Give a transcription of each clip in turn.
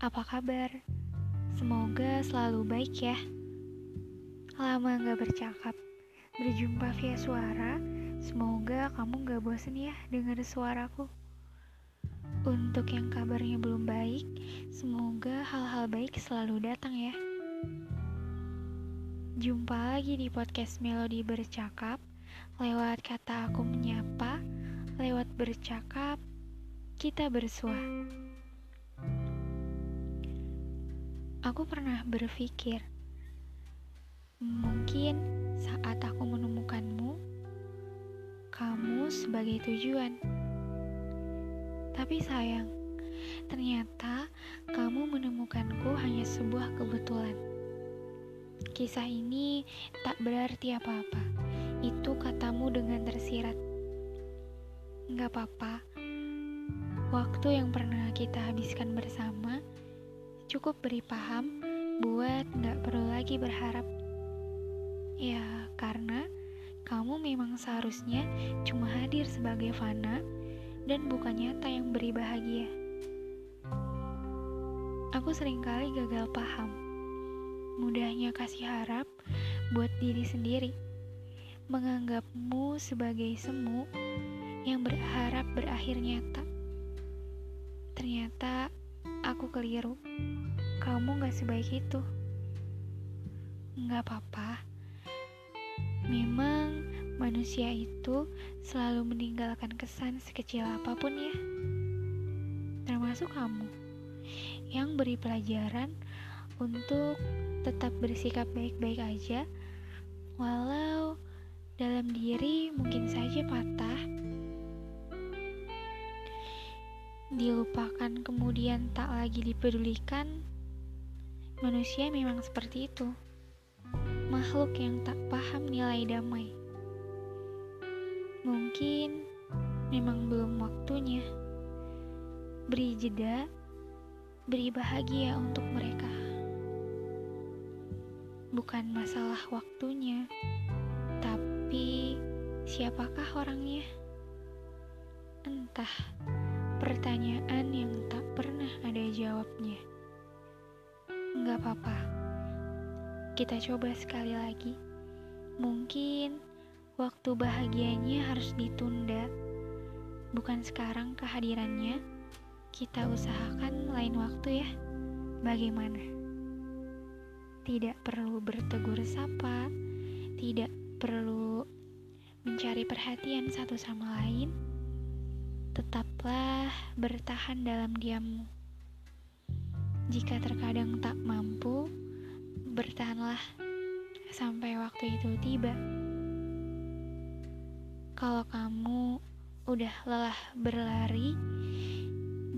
apa kabar? Semoga selalu baik ya. Lama gak bercakap, berjumpa via suara. Semoga kamu gak bosen ya dengar suaraku. Untuk yang kabarnya belum baik, semoga hal-hal baik selalu datang ya. Jumpa lagi di podcast Melodi Bercakap, lewat kata aku menyapa, lewat bercakap, kita bersua. Aku pernah berpikir, mungkin saat aku menemukanmu, kamu sebagai tujuan. Tapi sayang, ternyata kamu menemukanku hanya sebuah kebetulan. Kisah ini tak berarti apa-apa. Itu katamu dengan tersirat. Gak apa-apa. Waktu yang pernah kita habiskan bersama cukup beri paham buat nggak perlu lagi berharap. Ya, karena kamu memang seharusnya cuma hadir sebagai fana dan bukan nyata yang beri bahagia. Aku sering kali gagal paham. Mudahnya kasih harap buat diri sendiri. Menganggapmu sebagai semu yang berharap berakhir nyata. Ternyata aku keliru. Kamu gak sebaik itu. Gak apa-apa. Memang manusia itu selalu meninggalkan kesan sekecil apa pun ya. Termasuk kamu yang beri pelajaran untuk tetap bersikap baik-baik aja walau dalam diri mungkin saja patah dilupakan kemudian tak lagi dipedulikan, manusia memang seperti itu. Makhluk yang tak paham nilai damai. Mungkin memang belum waktunya. Beri jeda, beri bahagia untuk mereka. Bukan masalah waktunya, tapi siapakah orangnya? Entah Pertanyaan yang tak pernah ada jawabnya. Enggak apa-apa. Kita coba sekali lagi. Mungkin waktu bahagianya harus ditunda. Bukan sekarang kehadirannya. Kita usahakan lain waktu ya. Bagaimana? Tidak perlu bertegur sapa, tidak perlu mencari perhatian satu sama lain tetaplah bertahan dalam diammu. Jika terkadang tak mampu, bertahanlah sampai waktu itu tiba. Kalau kamu udah lelah berlari,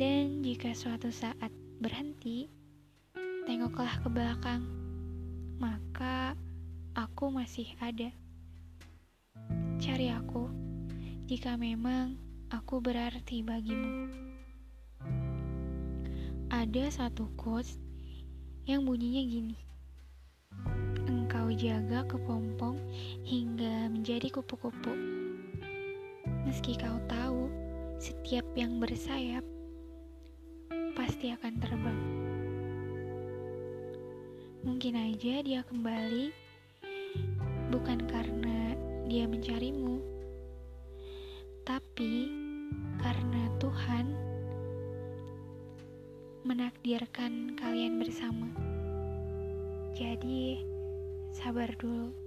dan jika suatu saat berhenti, tengoklah ke belakang, maka aku masih ada. Cari aku jika memang aku berarti bagimu. Ada satu quotes yang bunyinya gini. Engkau jaga kepompong hingga menjadi kupu-kupu. Meski kau tahu setiap yang bersayap pasti akan terbang. Mungkin aja dia kembali bukan karena dia mencarimu, tapi karena Tuhan menakdirkan kalian bersama. Jadi, sabar dulu.